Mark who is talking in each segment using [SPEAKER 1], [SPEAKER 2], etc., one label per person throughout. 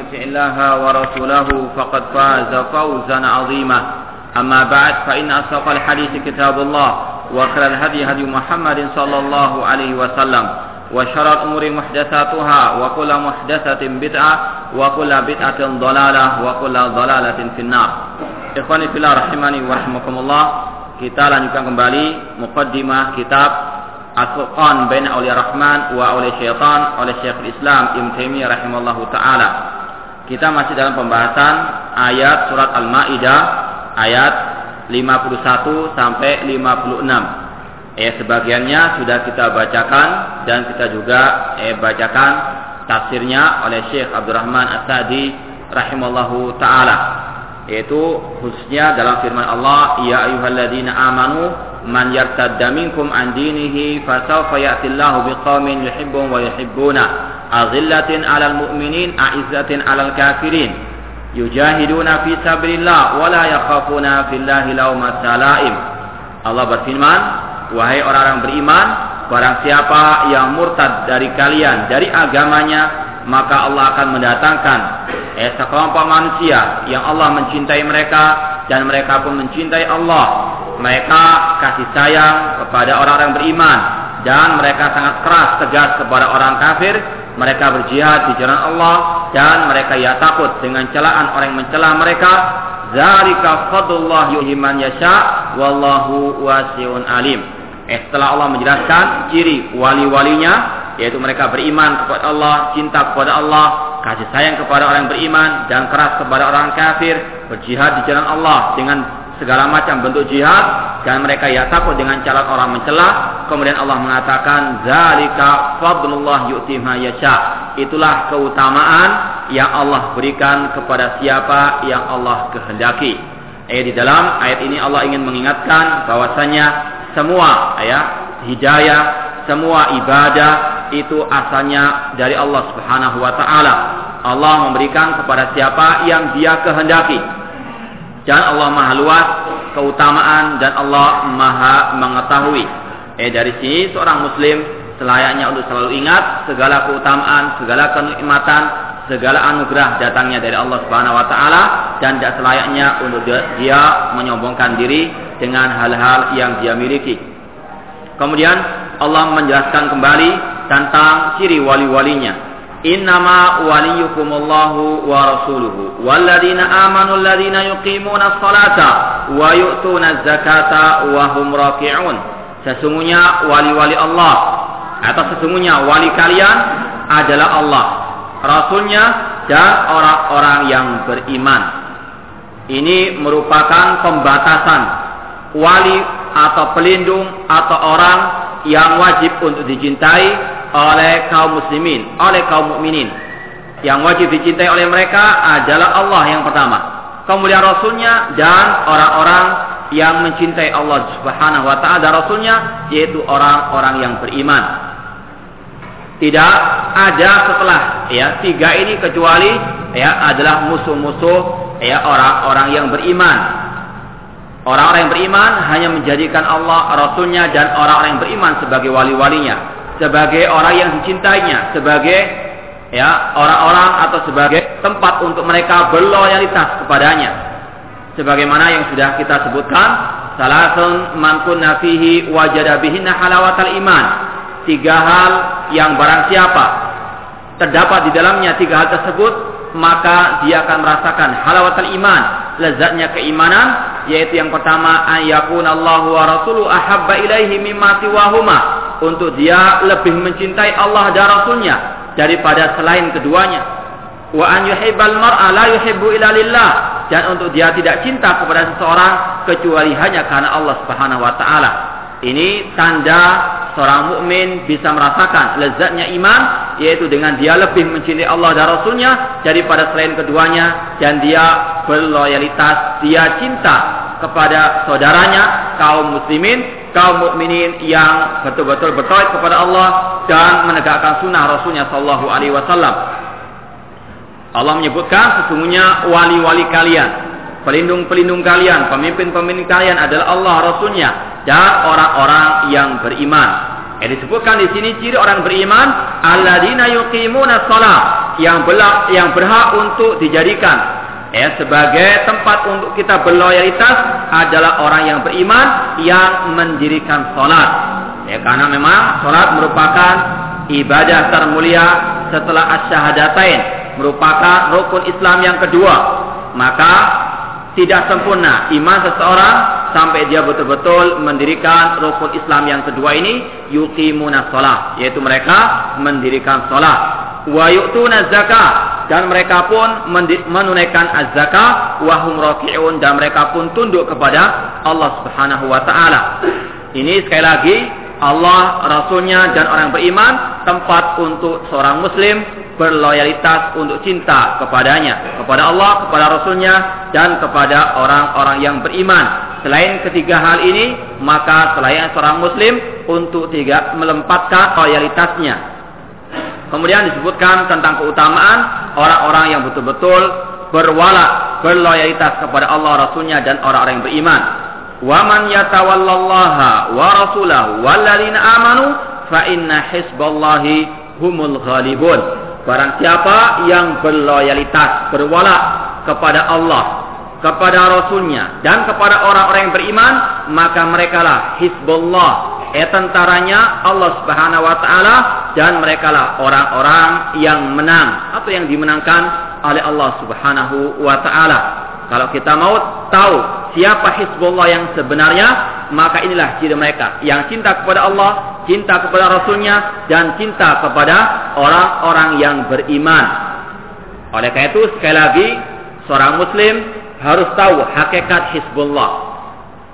[SPEAKER 1] يطع الله ورسوله فقد فاز فوزا عظيما أما بعد فإن أصدق الحديث كتاب الله وخير الهدي هدي محمد صلى الله عليه وسلم وشر الأمور محدثاتها وكل محدثة بدعة وكل بدعة ضلالة وكل ضلالة في النار إخواني في الله رحمني ورحمكم الله kita lanjutkan kembali mukaddimah kitab Al-Furqan baina awliya rahman wa awliya syaitan oleh Syekhul Islam Ibn Taimiyah rahimallahu taala. Kita masih dalam pembahasan ayat surat Al-Maidah ayat 51 sampai 56. Eh sebagiannya sudah kita bacakan dan kita juga eh bacakan tafsirnya oleh Syekh Abdurrahman As-Sadi rahimallahu taala yaitu khususnya dalam firman Allah ya ayyuhalladzina amanu man yartadda minkum an dinihi fasawfa ya'ti Allahu biqaumin yuhibbuhum wa yuhibbuna. Azillatin 'alal mu'minin a'izzatin 'alal kafirin. Yujahiduna fi sabilillah wa la yakhafuna fillahi lawmata la'im Allah berfirman wahai orang-orang beriman barang siapa yang murtad dari kalian dari agamanya maka Allah akan mendatangkan eh, sekelompok manusia yang Allah mencintai mereka dan mereka pun mencintai Allah. Mereka kasih sayang kepada orang-orang beriman. Dan mereka sangat keras tegas kepada orang kafir. Mereka berjihad di jalan Allah. Dan mereka ya takut dengan celaan orang yang mencela mereka. Zalika fadlullah yuhi man yasha wallahu wasiun alim. Eh, setelah Allah menjelaskan ciri wali-walinya yaitu mereka beriman kepada Allah, cinta kepada Allah, kasih sayang kepada orang yang beriman dan keras kepada orang kafir, berjihad di jalan Allah dengan segala macam bentuk jihad dan mereka ya takut dengan cara orang mencela kemudian Allah mengatakan zalika fadlullah yu'ti yasha itulah keutamaan yang Allah berikan kepada siapa yang Allah kehendaki eh di dalam ayat ini Allah ingin mengingatkan bahwasanya semua ya hidayah semua ibadah itu asalnya dari Allah Subhanahu wa taala. Allah memberikan kepada siapa yang Dia kehendaki. Dan Allah Maha luas keutamaan dan Allah Maha mengetahui. Eh dari sini seorang muslim selayaknya untuk selalu ingat segala keutamaan, segala kenikmatan, segala anugerah datangnya dari Allah Subhanahu wa taala dan tidak selayaknya untuk dia menyombongkan diri dengan hal-hal yang dia miliki. Kemudian Allah menjelaskan kembali tentang ciri wali-walinya. Wa rasuluhu walladzina amanu alladzina yuqimuna salata wa yu'tuna zakata wa hum raki'un. Sesungguhnya wali-wali Allah atau sesungguhnya wali kalian adalah Allah, Rasulnya dan orang-orang yang beriman. Ini merupakan pembatasan wali atau pelindung atau orang yang wajib untuk dicintai oleh kaum muslimin, oleh kaum mukminin. Yang wajib dicintai oleh mereka adalah Allah yang pertama. Kemudian Rasulnya dan orang-orang yang mencintai Allah Subhanahu wa taala dan Rasulnya yaitu orang-orang yang beriman. Tidak ada setelah ya tiga ini kecuali ya adalah musuh-musuh ya orang-orang yang beriman. Orang-orang yang beriman hanya menjadikan Allah, Rasulnya dan orang-orang yang beriman sebagai wali-walinya, sebagai orang yang dicintainya, sebagai ya orang-orang atau sebagai tempat untuk mereka berloyalitas kepadanya. Sebagaimana yang sudah kita sebutkan, salasun man kunna fihi halawatal iman. Tiga hal yang barang siapa terdapat di dalamnya tiga hal tersebut, maka dia akan merasakan halawatal iman, lezatnya keimanan yaitu yang pertama ayakun Allah wa rasuluh ahabba ilaihi mimma siwahuma untuk dia lebih mencintai Allah dan Rasulnya daripada selain keduanya. Wa an yuhibbal mar'a la yuhibbu illa dan untuk dia tidak cinta kepada seseorang kecuali hanya karena Allah Subhanahu wa taala. Ini tanda seorang mukmin bisa merasakan lezatnya iman yaitu dengan dia lebih mencintai Allah dan Rasulnya daripada selain keduanya dan dia berloyalitas, dia cinta kepada saudaranya kaum muslimin, kaum mukminin yang betul-betul bertauhid kepada Allah dan menegakkan sunnah Rasulnya Shallallahu Alaihi Wasallam. Allah menyebutkan sesungguhnya wali-wali kalian pelindung-pelindung kalian, pemimpin-pemimpin kalian adalah Allah Rasulnya dan orang-orang yang beriman. Yang disebutkan di sini ciri orang beriman alladzina yuqimuna shalah yang belak yang berhak untuk dijadikan ya sebagai tempat untuk kita berloyalitas adalah orang yang beriman yang mendirikan salat. Ya karena memang salat merupakan ibadah termulia setelah asyhadatain, merupakan rukun Islam yang kedua. Maka tidak sempurna iman seseorang sampai dia betul-betul mendirikan rukun Islam yang kedua ini yuqimuna shalah yaitu mereka mendirikan salat wa yu'tuna dan mereka pun menunaikan az-zakah wa hum dan mereka pun tunduk kepada Allah Subhanahu wa taala. Ini sekali lagi Allah, Rasulnya dan orang beriman tempat untuk seorang Muslim berloyalitas untuk cinta kepadanya, kepada Allah, kepada Rasulnya, dan kepada orang-orang yang beriman. Selain ketiga hal ini, maka selain seorang Muslim untuk tiga melempatkan loyalitasnya. Kemudian disebutkan tentang keutamaan orang-orang yang betul-betul berwala, berloyalitas kepada Allah, Rasulnya, dan orang-orang yang beriman. Waman yatawallallaha wa rasulahu walladzina amanu fa inna hisballahi humul ghalibun. Barang siapa yang berloyalitas, berwala kepada Allah, kepada Rasulnya, dan kepada orang-orang yang beriman, maka mereka lah Hizbullah, eh tentaranya Allah Subhanahu wa taala dan mereka lah orang-orang yang menang atau yang dimenangkan oleh Allah Subhanahu wa taala. Kalau kita mau tahu siapa Hizbullah yang sebenarnya, maka inilah ciri mereka yang cinta kepada Allah, cinta kepada Rasulnya, dan cinta kepada orang-orang yang beriman. Oleh karena itu, sekali lagi, seorang Muslim harus tahu hakikat Hizbullah.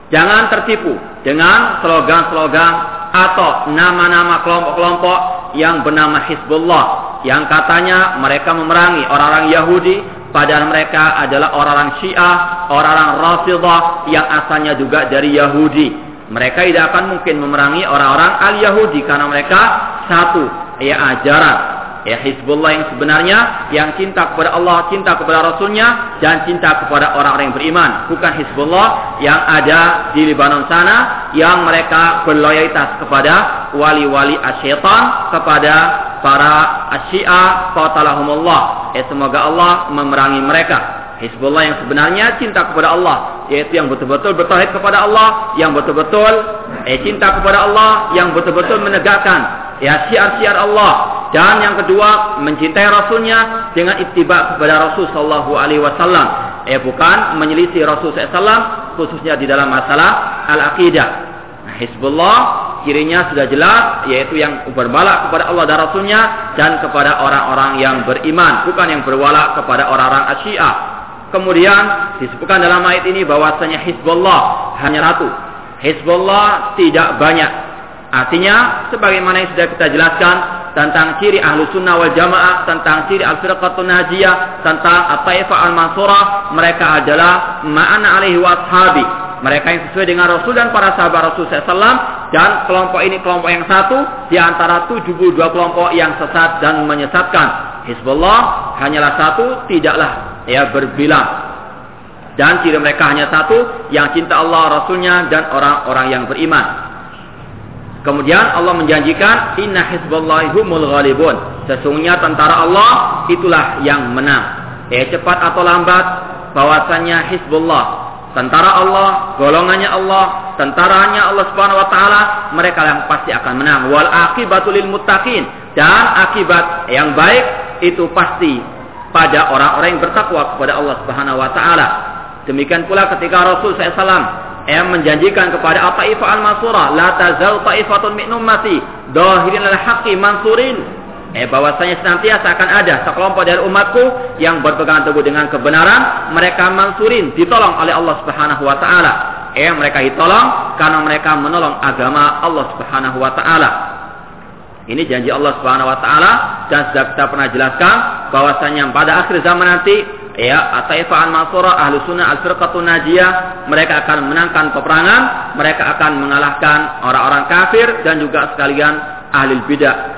[SPEAKER 1] Jangan tertipu dengan slogan-slogan atau nama-nama kelompok-kelompok yang bernama Hizbullah yang katanya mereka memerangi orang-orang Yahudi, Padahal mereka adalah orang-orang Syiah, orang-orang Rafidah yang asalnya juga dari Yahudi. Mereka tidak akan mungkin memerangi orang-orang al-Yahudi karena mereka satu, ya ajaran. Ya Hizbullah yang sebenarnya yang cinta kepada Allah, cinta kepada Rasulnya dan cinta kepada orang-orang yang beriman. Bukan Hizbullah yang ada di Lebanon sana yang mereka berloyalitas kepada wali-wali asyaitan, kepada para asyia qatalahumullah. Ya semoga Allah memerangi mereka. Hizbullah yang sebenarnya cinta kepada Allah, yaitu yang betul-betul bertauhid kepada Allah, yang betul-betul eh, cinta kepada Allah, yang betul-betul menegakkan ya syiar-syiar Allah. Dan yang kedua, mencintai Rasulnya dengan ittiba kepada Rasul Sallallahu Alaihi Wasallam. Eh bukan menyelisih Rasul SAW khususnya di dalam masalah al-aqidah. Nah, Hizbullah sudah jelas yaitu yang berwala kepada Allah dan Rasulnya dan kepada orang-orang yang beriman bukan yang berwala kepada orang-orang asyia kemudian disebutkan dalam ayat ini bahwasanya Hizbullah hanya satu Hizbullah tidak banyak artinya sebagaimana yang sudah kita jelaskan tentang ciri ahlu sunnah wal jamaah, tentang ciri al-firqatun najiyah, tentang at-taifah al-mansurah, mereka adalah ma'ana alaihi wa ashabi, mereka yang sesuai dengan Rasul dan para sahabat Rasul SAW dan kelompok ini kelompok yang satu di antara 72 kelompok yang sesat dan menyesatkan. Hizbullah hanyalah satu, tidaklah ya berbilang. Dan ciri mereka hanya satu, yang cinta Allah, Rasulnya, dan orang-orang yang beriman. Kemudian Allah menjanjikan, Inna hizballahi humul ghalibun. Sesungguhnya tentara Allah, itulah yang menang. Ya cepat atau lambat, bahwasannya Hizbullah tentara Allah, golongannya Allah, tentaranya Allah Subhanahu wa taala, mereka yang pasti akan menang. Wal akibatul lil muttaqin dan akibat yang baik itu pasti pada orang-orang yang bertakwa kepada Allah Subhanahu wa taala. Demikian pula ketika Rasul SAW yang menjanjikan kepada At-Taifah al-Mansura, la tazal ta'ifatun min ummati dahirin al-haqqi mansurin eh bahwasanya senantiasa akan ada sekelompok dari umatku yang berpegang teguh dengan kebenaran, mereka mansurin, ditolong oleh Allah Subhanahu wa taala. Eh mereka ditolong karena mereka menolong agama Allah Subhanahu wa taala. Ini janji Allah Subhanahu wa taala dan sudah kita pernah jelaskan bahwasanya pada akhir zaman nanti ya At-Taifah Al-Mansura Ahlu Sunnah Al-Firqatun Najiyah mereka akan menangkan peperangan mereka akan mengalahkan orang-orang kafir dan juga sekalian ahli bidah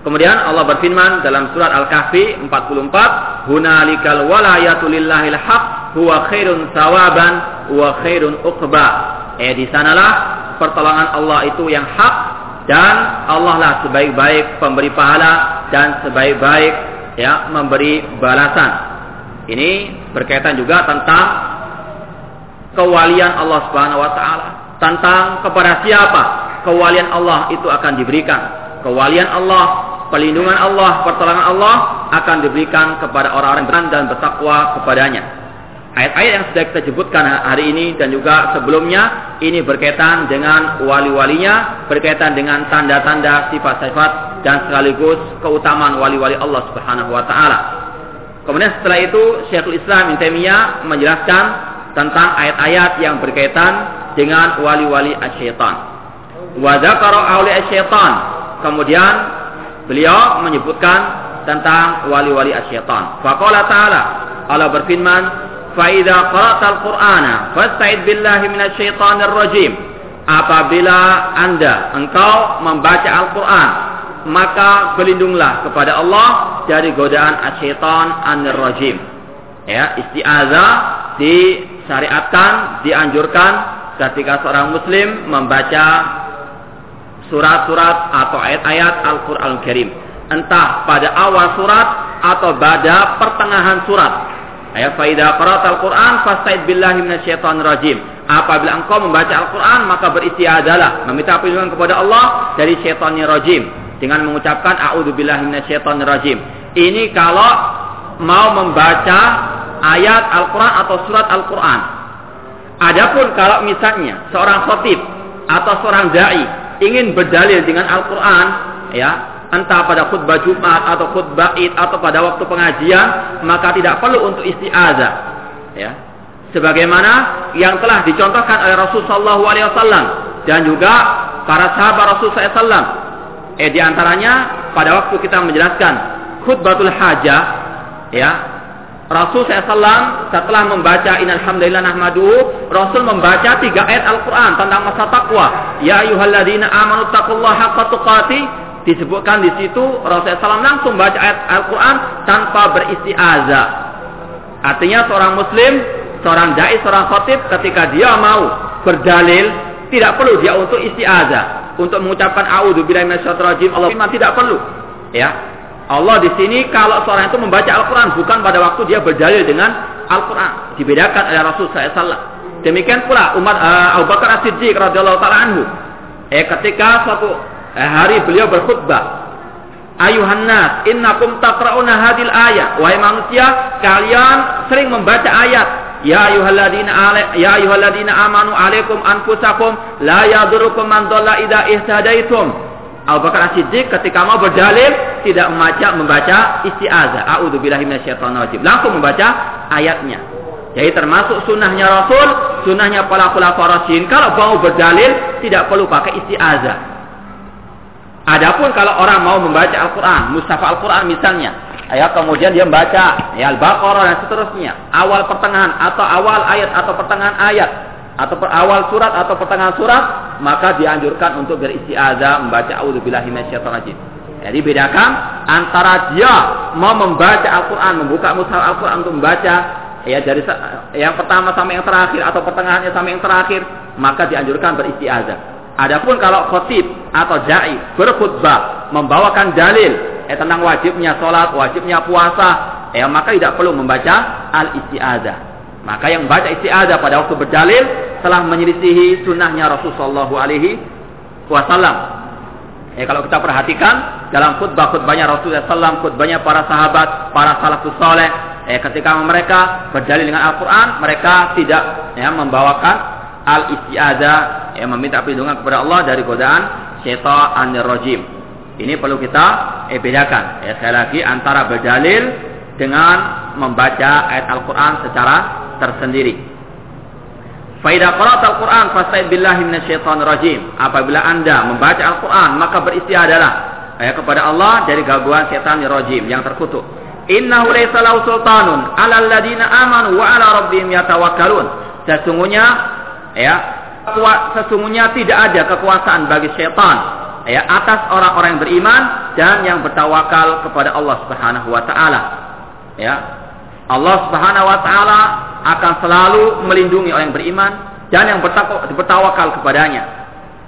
[SPEAKER 1] Kemudian Allah berfirman dalam surat Al-Kahfi 44, "Hunalikal walayatu lillahil haq huwa khairun sawaban wa khairun uqba." Eh di sanalah pertolongan Allah itu yang hak dan Allah lah sebaik-baik pemberi pahala dan sebaik-baik ya memberi balasan. Ini berkaitan juga tentang kewalian Allah Subhanahu wa taala, tentang kepada siapa kewalian Allah itu akan diberikan. Kewalian Allah, pelindungan Allah, pertolongan Allah akan diberikan kepada orang-orang yang dan bertakwa kepadanya. Ayat-ayat yang sudah kita sebutkan hari ini dan juga sebelumnya ini berkaitan dengan wali-walinya, berkaitan dengan tanda-tanda sifat-sifat dan sekaligus keutamaan wali-wali Allah Subhanahu wa taala. Kemudian setelah itu Syekhul Islam Ibnu menjelaskan tentang ayat-ayat yang berkaitan dengan wali-wali asyaitan. Wa dzakara awliya asyaitan. Kemudian beliau menyebutkan tentang wali-wali asyaitan. Faqala ta'ala Allah berfirman Fa'idha qara'tal Qur'ana fasta'id billahi minasyaitonir rajim. Apabila Anda engkau membaca Al-Qur'an, maka berlindunglah kepada Allah dari godaan asyaiton anir rajim. Ya, isti'azah disyariatkan, dianjurkan ketika seorang muslim membaca surat-surat atau ayat-ayat Al-Qur'an Al Karim. Entah pada awal surat atau pada pertengahan surat Ya, faida al Quran fastaid billahi minasyaitonir rajim. Apabila engkau membaca Al-Quran maka beristiadalah meminta perlindungan kepada Allah dari syaitanir rajim dengan mengucapkan a'udzubillahi minasyaitonir rajim. Ini kalau mau membaca ayat Al-Quran atau surat Al-Quran. Adapun kalau misalnya seorang khotib atau seorang dai ingin berdalil dengan Al-Quran, ya entah pada khutbah Jumat atau khutbah Id atau pada waktu pengajian, maka tidak perlu untuk isti'azah. Ya. Sebagaimana yang telah dicontohkan oleh Rasulullah SAW dan juga para sahabat Rasulullah SAW. Eh di antaranya pada waktu kita menjelaskan khutbatul hajah, ya Rasul SAW setelah membaca Innalhamdulillah nahmadu Rasul membaca tiga ayat Al-Quran tentang masa takwa Ya ayuhalladzina amanu taqullaha haqqa tuqati disebutkan di situ Rasulullah SAW langsung baca ayat Al-Quran tanpa beristiazah. Artinya seorang muslim, seorang dai, seorang khotib ketika dia mau berdalil tidak perlu dia untuk istiazah untuk mengucapkan auzubillahi minasyaitonir Allah memang tidak perlu. Ya. Allah di sini kalau seorang itu membaca Al-Quran bukan pada waktu dia berdalil dengan Al-Quran dibedakan oleh Rasul SAW. Demikian pula Umar uh, Abu Bakar As-Siddiq radhiyallahu taala anhu. Eh ketika suatu eh, hari beliau berkhutbah Ayuhan nas, innakum taqra'una hadil ayat. Wahai manusia, kalian sering membaca ayat. Ya ayuhalladzina ala ya ayuhalladzina amanu alaikum anfusakum la yadurukum man dhalla idza ihtadaitum. Abu Bakar As-Siddiq ketika mau berdalil tidak membaca membaca isti'azah. A'udzubillahi minasyaitonir rajim. Langsung membaca ayatnya. Jadi termasuk sunnahnya Rasul, sunnahnya para rasyidin kalau mau berdalil tidak perlu pakai isti'azah. Adapun kalau orang mau membaca Al-Quran, Mustafa Al-Quran misalnya, ya kemudian dia membaca ya Al-Baqarah dan seterusnya, awal pertengahan atau awal ayat atau pertengahan ayat atau per awal surat atau pertengahan surat, maka dianjurkan untuk beristiazah membaca auzubillahi minasyaitonir Jadi bedakan antara dia mau membaca Al-Quran, membuka mushaf Al-Quran untuk membaca ya dari yang pertama sampai yang terakhir atau pertengahannya sampai yang terakhir, maka dianjurkan beristiazah. Adapun kalau khotib atau dai berkhutbah membawakan dalil eh, tentang wajibnya sholat, wajibnya puasa, eh, maka tidak perlu membaca al istiadah. Maka yang membaca istiadah pada waktu berdalil telah menyelisihi sunnahnya Rasulullah Alaihi Wasallam. Eh, kalau kita perhatikan dalam khutbah-khutbahnya Rasulullah SAW, khutbahnya para sahabat, para salafus soleh, eh, ketika mereka berdalil dengan Al-Quran, mereka tidak ya, membawakan al yang meminta perlindungan kepada Allah dari godaan syaitan rajim. Ini perlu kita eh, bedakan. Ya, sekali lagi antara berdalil dengan membaca ayat Al-Quran secara tersendiri. Faidah qarat Al-Quran fastaid billahi minasyaitonir rajim. Apabila Anda membaca Al-Quran maka beristiadalah ya, kepada Allah dari gangguan setan rajim yang terkutuk. Innahu laysa lahu sultanun 'alal ladina amanu wa 'ala rabbihim yatawakkalun. Sesungguhnya ya sesungguhnya tidak ada kekuasaan bagi syaitan. Ya atas orang-orang yang beriman dan yang bertawakal kepada Allah Subhanahu wa taala. Ya Allah Subhanahu wa taala akan selalu melindungi orang yang beriman dan yang bertawakal kepadanya.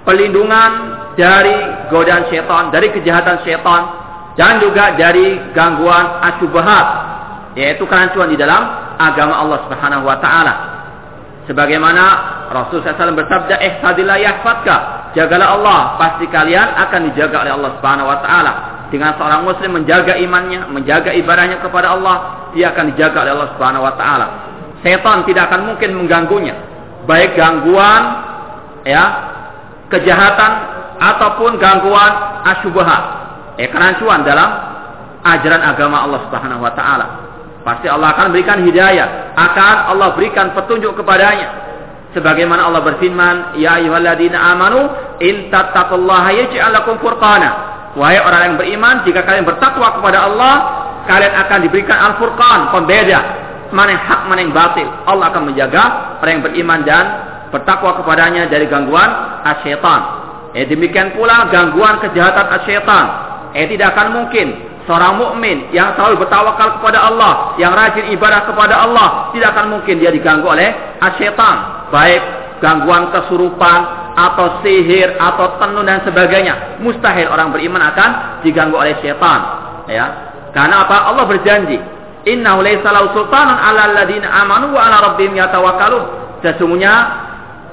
[SPEAKER 1] Pelindungan dari godaan syaitan, dari kejahatan syaitan dan juga dari gangguan asyubahat yaitu kerancuan di dalam agama Allah Subhanahu wa taala. Sebagaimana Rasul SAW bersabda, "Ihfadillah yahfadka." Jagalah Allah, pasti kalian akan dijaga oleh Allah Subhanahu wa taala. Dengan seorang muslim menjaga imannya, menjaga ibadahnya kepada Allah, dia akan dijaga oleh Allah Subhanahu wa taala. Setan tidak akan mungkin mengganggunya, baik gangguan ya, kejahatan ataupun gangguan asyubhat, eh kerancuan dalam ajaran agama Allah Subhanahu wa taala. Pasti Allah akan berikan hidayah, akan Allah berikan petunjuk kepadanya. Sebagaimana Allah berfirman, "Ya ayyuhalladzina amanu, in tattaqullaha yaj'al furqana." Wahai orang yang beriman, jika kalian bertakwa kepada Allah, kalian akan diberikan Al-Furqan, pembeda mana yang hak, mana yang batil. Allah akan menjaga orang yang beriman dan bertakwa kepadanya dari gangguan asyaitan. Eh demikian pula gangguan kejahatan asyaitan. Eh tidak akan mungkin seorang mukmin yang selalu bertawakal kepada Allah, yang rajin ibadah kepada Allah, tidak akan mungkin dia diganggu oleh asyaitan. Baik gangguan kesurupan, atau sihir atau tenun dan sebagainya. Mustahil orang beriman akan diganggu oleh syaitan. Ya. Karena apa? Allah berjanji innahu laysa lahu 'alal ladina amanu wa 'ala rabbihim yatawakkalun. Sesungguhnya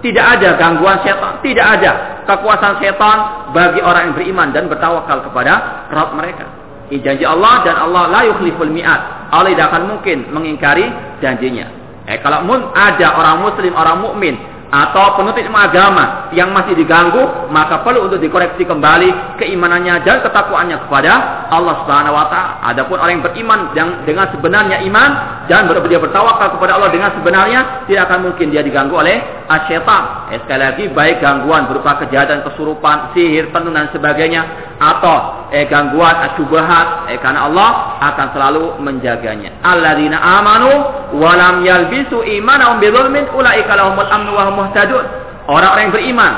[SPEAKER 1] tidak ada gangguan syaitan tidak ada kekuasaan syaitan bagi orang yang beriman dan bertawakal kepada Rabb mereka ini janji Allah dan Allah la yukhliful mi'at Allah tidak akan mungkin mengingkari janjinya eh kalau ada orang muslim orang mukmin atau penuntut agama yang masih diganggu, maka perlu untuk dikoreksi kembali keimanannya dan ketakwaannya kepada Allah Subhanahu wa taala. Adapun orang yang beriman dengan sebenarnya iman dan dia bertawakal kepada Allah dengan sebenarnya, tidak akan mungkin dia diganggu oleh asyaitan. Eh, sekali lagi baik gangguan berupa kejahatan kesurupan, sihir, tenun dan sebagainya atau eh, gangguan asyubahat eh, karena Allah akan selalu menjaganya. Alladzina amanu wa lam yalbisu imanahum bidzulmin ulaika lahumul amnu wa hum muhtadun. Orang-orang yang beriman,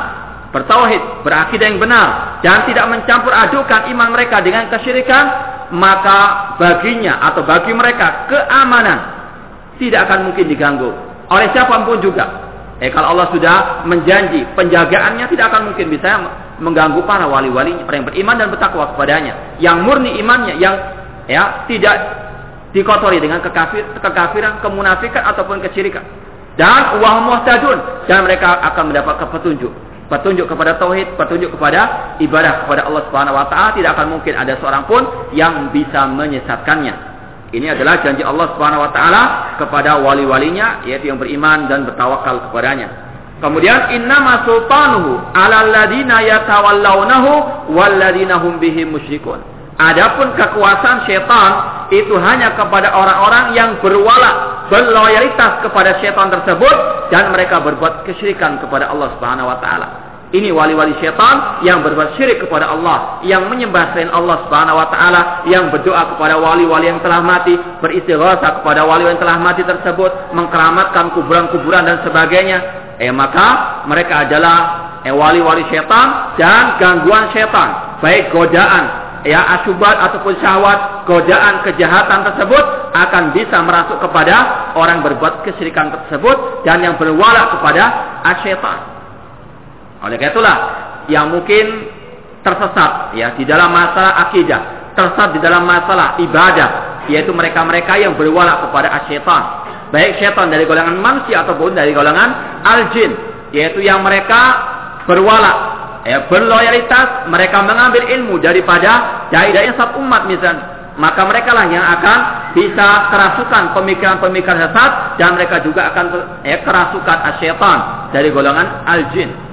[SPEAKER 1] bertauhid, berakidah yang benar dan tidak mencampur adukan iman mereka dengan kesyirikan, maka baginya atau bagi mereka keamanan tidak akan mungkin diganggu oleh siapa pun juga. Eh kalau Allah sudah menjanji penjagaannya tidak akan mungkin bisa mengganggu para wali-wali orang yang beriman dan bertakwa kepadanya. Yang murni imannya yang ya tidak dikotori dengan kekafir, kekafiran, kemunafikan ataupun kesyirikan. Dan wah muhtadun dan mereka akan mendapat petunjuk. Petunjuk kepada tauhid, petunjuk kepada ibadah kepada Allah Subhanahu wa taala tidak akan mungkin ada seorang pun yang bisa menyesatkannya. Ini adalah janji Allah Subhanahu wa taala kepada wali-walinya yaitu yang beriman dan bertawakal kepadanya. Kemudian innama sultanuhu 'alal yatawallawnahu wal hum bihi musyrikun. Adapun kekuasaan setan itu hanya kepada orang-orang yang berwala, berloyalitas kepada setan tersebut dan mereka berbuat kesyirikan kepada Allah Subhanahu wa taala. Ini wali-wali syaitan yang berbuat syirik kepada Allah, yang menyembah selain Allah Subhanahu wa taala, yang berdoa kepada wali-wali yang telah mati, beristighatsah kepada wali yang telah mati tersebut, mengkeramatkan kuburan-kuburan dan sebagainya. Eh maka mereka adalah eh, wali-wali syaitan dan gangguan syaitan, baik godaan ya asubat ataupun syahwat, godaan kejahatan tersebut akan bisa merasuk kepada orang berbuat kesyirikan tersebut dan yang berwala kepada asyaitan. Oleh karena itulah yang mungkin tersesat ya di dalam masalah akidah, tersesat di dalam masalah ibadah, yaitu mereka-mereka yang berwala kepada asyaitan. Baik syaitan dari golongan manusia ataupun dari golongan al-jin, yaitu yang mereka berwala ya, berloyalitas, mereka mengambil ilmu daripada dai-dai satu umat misalnya. Maka mereka lah yang akan bisa kerasukan pemikiran-pemikiran sesat dan mereka juga akan ya, kerasukan asyaitan dari golongan al-jin.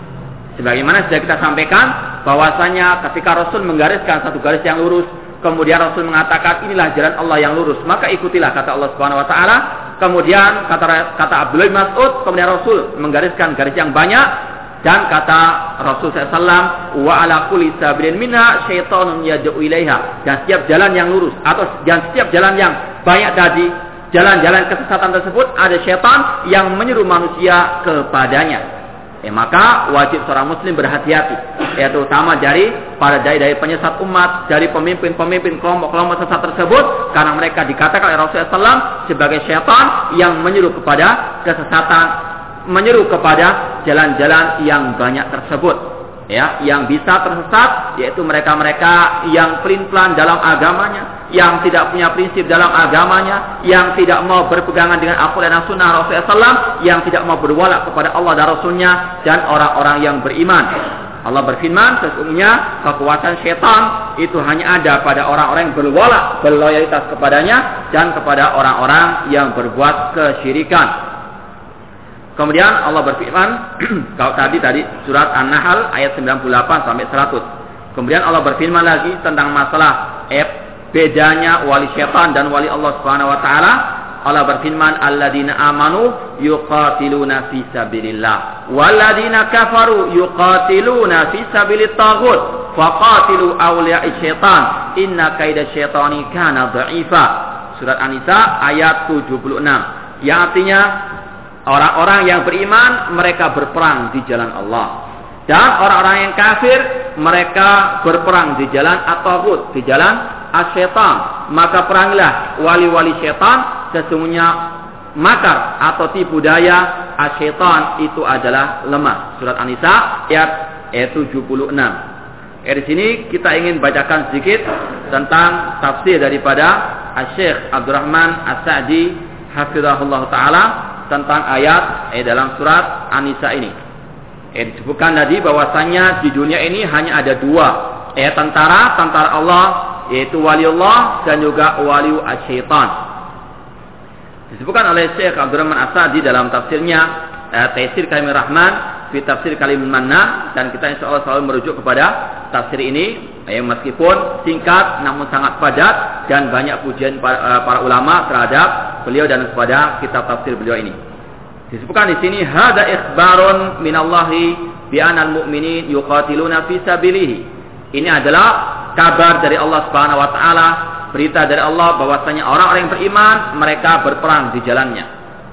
[SPEAKER 1] Sebagaimana sudah kita sampaikan bahwasanya ketika Rasul menggariskan satu garis yang lurus, kemudian Rasul mengatakan inilah jalan Allah yang lurus, maka ikutilah kata Allah Subhanahu wa taala. Kemudian kata kata Abdullah Mas'ud, kemudian Rasul menggariskan garis yang banyak dan kata Rasul SAW wa ala kulli sabirin minha syaitanun yad'u ilaiha. Dan setiap jalan yang lurus atau dan setiap jalan yang banyak tadi jalan-jalan kesesatan tersebut ada syaitan yang menyuruh manusia kepadanya Ya, maka wajib seorang muslim berhati-hati. Ya terutama dari para dai dari penyesat umat dari pemimpin-pemimpin kelompok-kelompok sesat tersebut karena mereka dikatakan oleh Rasulullah SAW sebagai syaitan yang menyuruh kepada kesesatan menyuruh kepada jalan-jalan yang banyak tersebut ya yang bisa tersesat yaitu mereka-mereka yang pelin-pelan dalam agamanya, yang tidak punya prinsip dalam agamanya, yang tidak mau berpegangan dengan Al-Quran dan Sunnah Rasulullah SAW, yang tidak mau berwala kepada Allah dan Rasulnya dan orang-orang yang beriman. Allah berfirman, sesungguhnya kekuatan setan itu hanya ada pada orang-orang yang berwala, berloyalitas kepadanya dan kepada orang-orang yang berbuat kesyirikan. Kemudian Allah berfirman, kalau tadi tadi surat An-Nahl ayat 98 sampai 100. Kemudian Allah berfirman lagi tentang masalah eh, bedanya wali syaitan dan wali Allah Subhanahu wa taala. Allah berfirman, "Alladzina amanu yuqatiluna fi sabilillah, walladzina kafaru yuqatiluna fi sabilit taghut, faqatilu awliya'i syaitan, inna kaida syaitani kana dha'ifa." Surat An-Nisa ayat 76. Yang artinya Orang-orang yang beriman mereka berperang di jalan Allah. Dan orang-orang yang kafir mereka berperang di jalan at di jalan asyaitan. Maka peranglah wali-wali syaitan sesungguhnya makar atau tipu daya asyaitan itu adalah lemah. Surat An-Nisa ayat, ayat 76. Eh, di sini kita ingin bacakan sedikit tentang tafsir daripada Syekh Abdurrahman As-Sa'di hafizahullah taala tentang ayat eh, dalam surat An-Nisa ini. Eh, disebutkan tadi bahwasanya di dunia ini hanya ada dua. Eh, tentara, tentara Allah, yaitu wali Allah dan juga wali syaitan. Disebutkan oleh Syekh Abdurrahman Asadi dalam tafsirnya eh, Kalimah Rahman fi tafsir Kalimah Manna dan kita insya Allah selalu merujuk kepada tafsir ini eh, meskipun singkat namun sangat padat dan banyak pujian para, eh, para ulama terhadap beliau dan kepada kitab tafsir beliau ini. Disebutkan di sini hada ikhbarun minallahi bi anal mu'minin yuqatiluna fi sabilihi. Ini adalah kabar dari Allah Subhanahu wa taala, berita dari Allah bahwasanya orang-orang yang beriman mereka berperang di jalannya.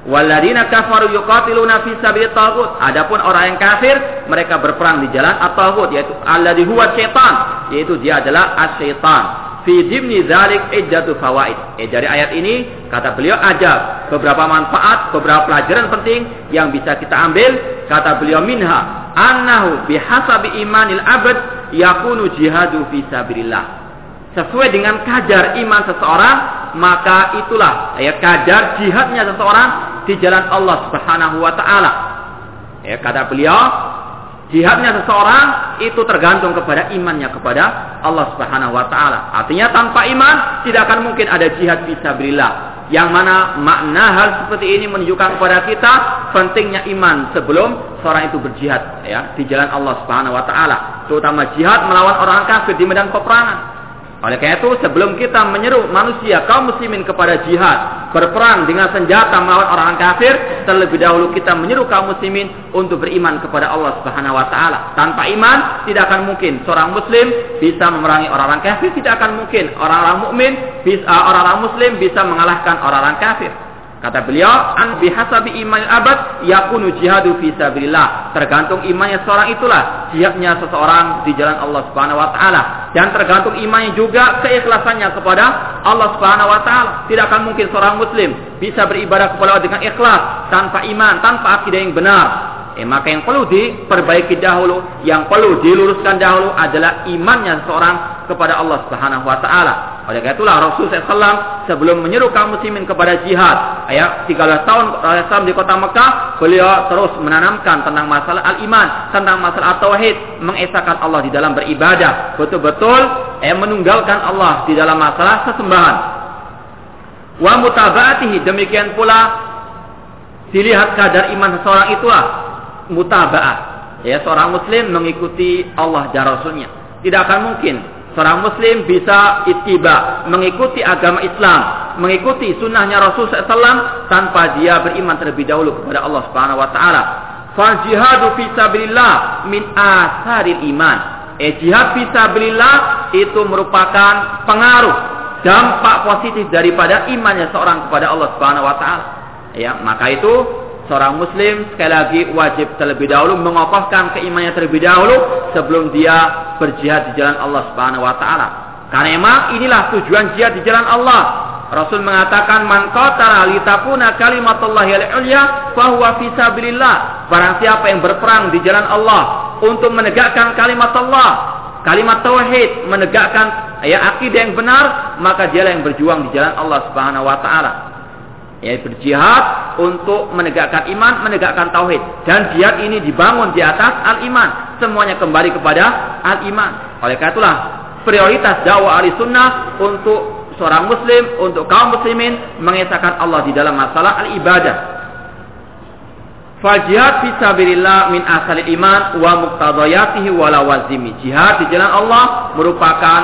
[SPEAKER 1] Waladina kafaru yuqatiluna fi sabilit tagut. Adapun orang yang kafir, mereka berperang di jalan at-tagut yaitu alladhi huwa syaitan, yaitu dia adalah as-syaitan. Fi dimni dzalik iddatu fawaid. Eh dari ayat ini kata beliau ada beberapa manfaat, beberapa pelajaran penting yang bisa kita ambil. Kata beliau minha annahu bihasabi imanil abad yakunu jihadu fi sabilillah. Sesuai dengan kadar iman seseorang, maka itulah ya kadar jihadnya seseorang di jalan Allah Subhanahu wa taala. Ya kata beliau, Jihadnya seseorang itu tergantung kepada imannya kepada Allah Subhanahu wa taala. Artinya tanpa iman tidak akan mungkin ada jihad fisabilillah. Yang mana makna hal seperti ini menunjukkan kepada kita pentingnya iman sebelum seorang itu berjihad ya di jalan Allah Subhanahu wa taala, terutama jihad melawan orang kafir di medan peperangan. Oleh karena itu, sebelum kita menyeru manusia kaum muslimin kepada jihad, berperang dengan senjata melawan orang kafir, terlebih dahulu kita menyeru kaum muslimin untuk beriman kepada Allah Subhanahu wa taala. Tanpa iman, tidak akan mungkin seorang muslim bisa memerangi orang-orang kafir, tidak akan mungkin orang-orang mukmin bisa orang-orang muslim bisa mengalahkan orang-orang kafir. Kata beliau, an bihasabi iman abad yakunu jihadu fi sabilillah. Tergantung imannya seorang itulah jihadnya seseorang di jalan Allah Subhanahu wa taala. Dan tergantung imannya juga keikhlasannya kepada Allah Subhanahu wa taala. Tidak akan mungkin seorang muslim bisa beribadah kepada Allah dengan ikhlas tanpa iman, tanpa akidah yang benar. Eh, maka yang perlu diperbaiki dahulu, yang perlu diluruskan dahulu adalah imannya seorang kepada Allah Subhanahu wa taala. Oleh karena itulah Rasul SAW sebelum menyeru kaum muslimin kepada jihad, ya 13 tahun Rasul di kota Mekah, beliau terus menanamkan tentang masalah al-iman, tentang masalah tauhid, mengesahkan Allah di dalam beribadah, betul-betul eh, menunggalkan Allah di dalam masalah sesembahan. Wa mutabaatihi demikian pula dilihat kadar iman seseorang itulah mutabaat. Ya, seorang muslim mengikuti Allah dan Rasulnya. Tidak akan mungkin Seorang muslim bisa ittiba, mengikuti agama Islam, mengikuti sunnahnya Rasul SAW tanpa dia beriman terlebih dahulu kepada Allah Subhanahu Wa Taala. Fal jihadu fi sabilillah min asaril iman. Eh jihad fi sabilillah itu merupakan pengaruh dampak positif daripada imannya seorang kepada Allah Subhanahu Wa Taala. Ya, maka itu seorang muslim sekali lagi wajib terlebih dahulu mengokohkan keimannya terlebih dahulu sebelum dia berjihad di jalan Allah Subhanahu wa taala. Karena memang inilah tujuan jihad di jalan Allah. Rasul mengatakan man qatala litakuna kalimatullahi al-ulya fa huwa fi sabilillah. Barang siapa yang berperang di jalan Allah untuk menegakkan kalimat Allah, kalimat tauhid, menegakkan ya akidah yang benar, maka dialah yang berjuang di jalan Allah Subhanahu wa taala. Ya, berjihad untuk menegakkan iman, menegakkan tauhid. Dan jihad ini dibangun di atas al-iman. Semuanya kembali kepada al-iman. Oleh karena itulah prioritas dakwah ahli sunnah untuk seorang muslim, untuk kaum muslimin mengesahkan Allah di dalam masalah al-ibadah. Fajihad fi sabilillah min asal iman wa muqtadayatihi wa lawazimi. Jihad di jalan Allah merupakan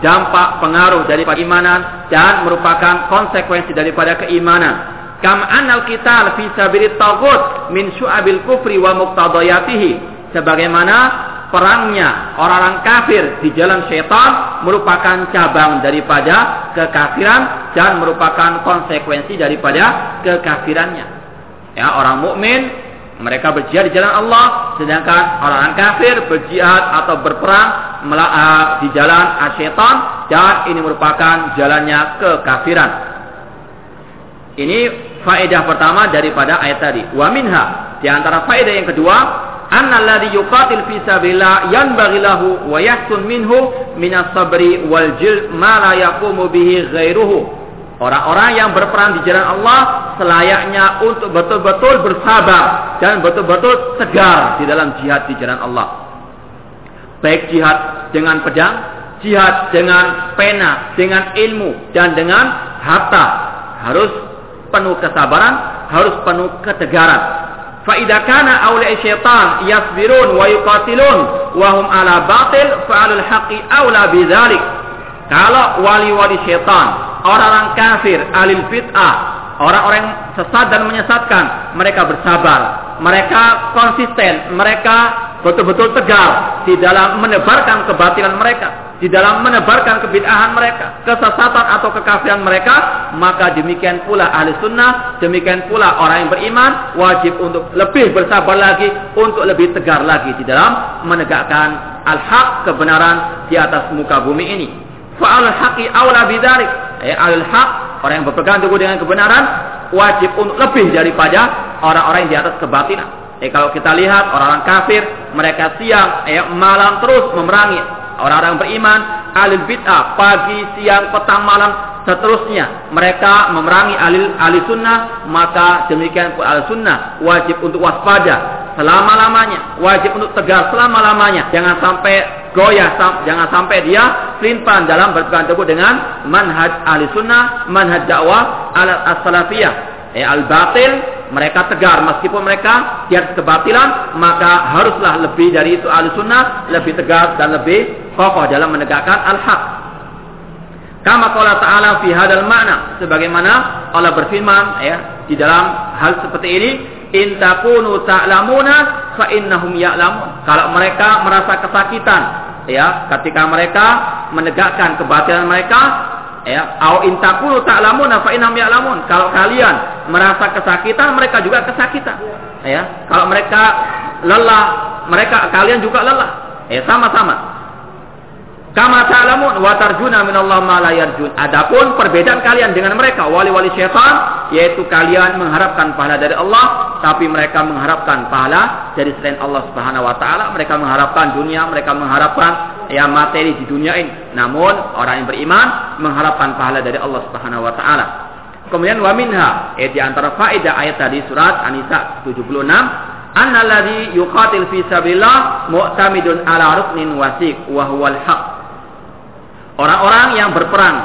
[SPEAKER 1] dampak pengaruh dari keimanan dan merupakan konsekuensi daripada keimanan. Kam anal kita fi sabilit tagut min syu'abil kufri wa muqtadayatihi. Sebagaimana perangnya orang-orang kafir di jalan syaitan merupakan cabang daripada kekafiran dan merupakan konsekuensi daripada kekafirannya. Ya, orang mukmin mereka berjihad di jalan Allah, sedangkan orang-orang kafir berjihad atau berperang eh, di jalan syaitan dan ini merupakan jalannya kekafiran. Ini faedah pertama daripada ayat tadi. Wa minha di antara faedah yang kedua anna alladhi yuqatil fi sabilillah yanbaghi lahu wa yahsun minhu min as-sabri wal jil ma la yaqumu bihi ghairuhu. Orang-orang yang berperan di jalan Allah selayaknya untuk betul-betul bersabar dan betul-betul tegar di dalam jihad di jalan Allah. Baik jihad dengan pedang, jihad dengan pena, dengan ilmu, dan dengan harta. Harus penuh kesabaran, harus penuh ketegaran. Fa'idha kana awli'i syaitan yasbirun wa yuqatilun wa ala batil fa'alul haqi awla bidhalik. Kalau wali-wali syaitan orang-orang kafir alil fit'ah. Orang-orang sesat dan menyesatkan mereka bersabar. Mereka konsisten mereka betul-betul tegar di dalam menebarkan kebatilan mereka di dalam menebarkan kebid'ahan mereka, kesesatan atau kekafiran mereka, maka demikian pula ahli sunnah, demikian pula orang yang beriman wajib untuk lebih bersabar lagi, untuk lebih tegar lagi di dalam menegakkan al-haq kebenaran di atas muka bumi ini. Fa'al haqi awla bidarik. Eh, al-haq, orang yang berpegang teguh dengan kebenaran, wajib untuk lebih daripada orang-orang yang di atas kebatilan. Eh, kalau kita lihat orang-orang kafir, mereka siang, eh, malam terus memerangi orang-orang beriman, alil bid'ah, pagi, siang, petang, malam, seterusnya. Mereka memerangi alil ahli sunnah, maka demikian pun ahli sunnah wajib untuk waspada selama-lamanya, wajib untuk tegar selama-lamanya. Jangan sampai goyah, jangan sampai dia pelimpan dalam berpegang teguh dengan manhaj ahli sunnah, manhaj dakwah alat as-salafiyah. Eh, al-batil mereka tegar meskipun mereka di atas kebatilan maka haruslah lebih dari itu ahli sunnah lebih tegar dan lebih kokoh dalam menegakkan al-haq kama qala ta'ala fi hadal makna sebagaimana Allah berfirman ya di dalam hal seperti ini in takunu ta'lamuna fa innahum ya'lamun. Kalau mereka merasa kesakitan ya ketika mereka menegakkan kebatilan mereka ya au intakulu ta'lamuna fa innahum ya'lamun. Kalau kalian merasa kesakitan mereka juga kesakitan ya. Kalau mereka lelah mereka kalian juga lelah ya sama-sama Kama ta'lamun wa tarjuna minallah ma la yarjun. Adapun perbedaan kalian dengan mereka wali-wali syaitan yaitu kalian mengharapkan pahala dari Allah tapi mereka mengharapkan pahala dari selain Allah Subhanahu wa taala. Mereka mengharapkan dunia, mereka mengharapkan ya materi di dunia ini. Namun orang yang beriman mengharapkan pahala dari Allah Subhanahu wa taala. Kemudian wa minha, eh, di antara faedah ayat tadi surat An-Nisa 76 annalladzi yuqatil fi sabilillah mu'tamidun ala ruknin wasiq wa huwal haq Orang-orang yang berperang,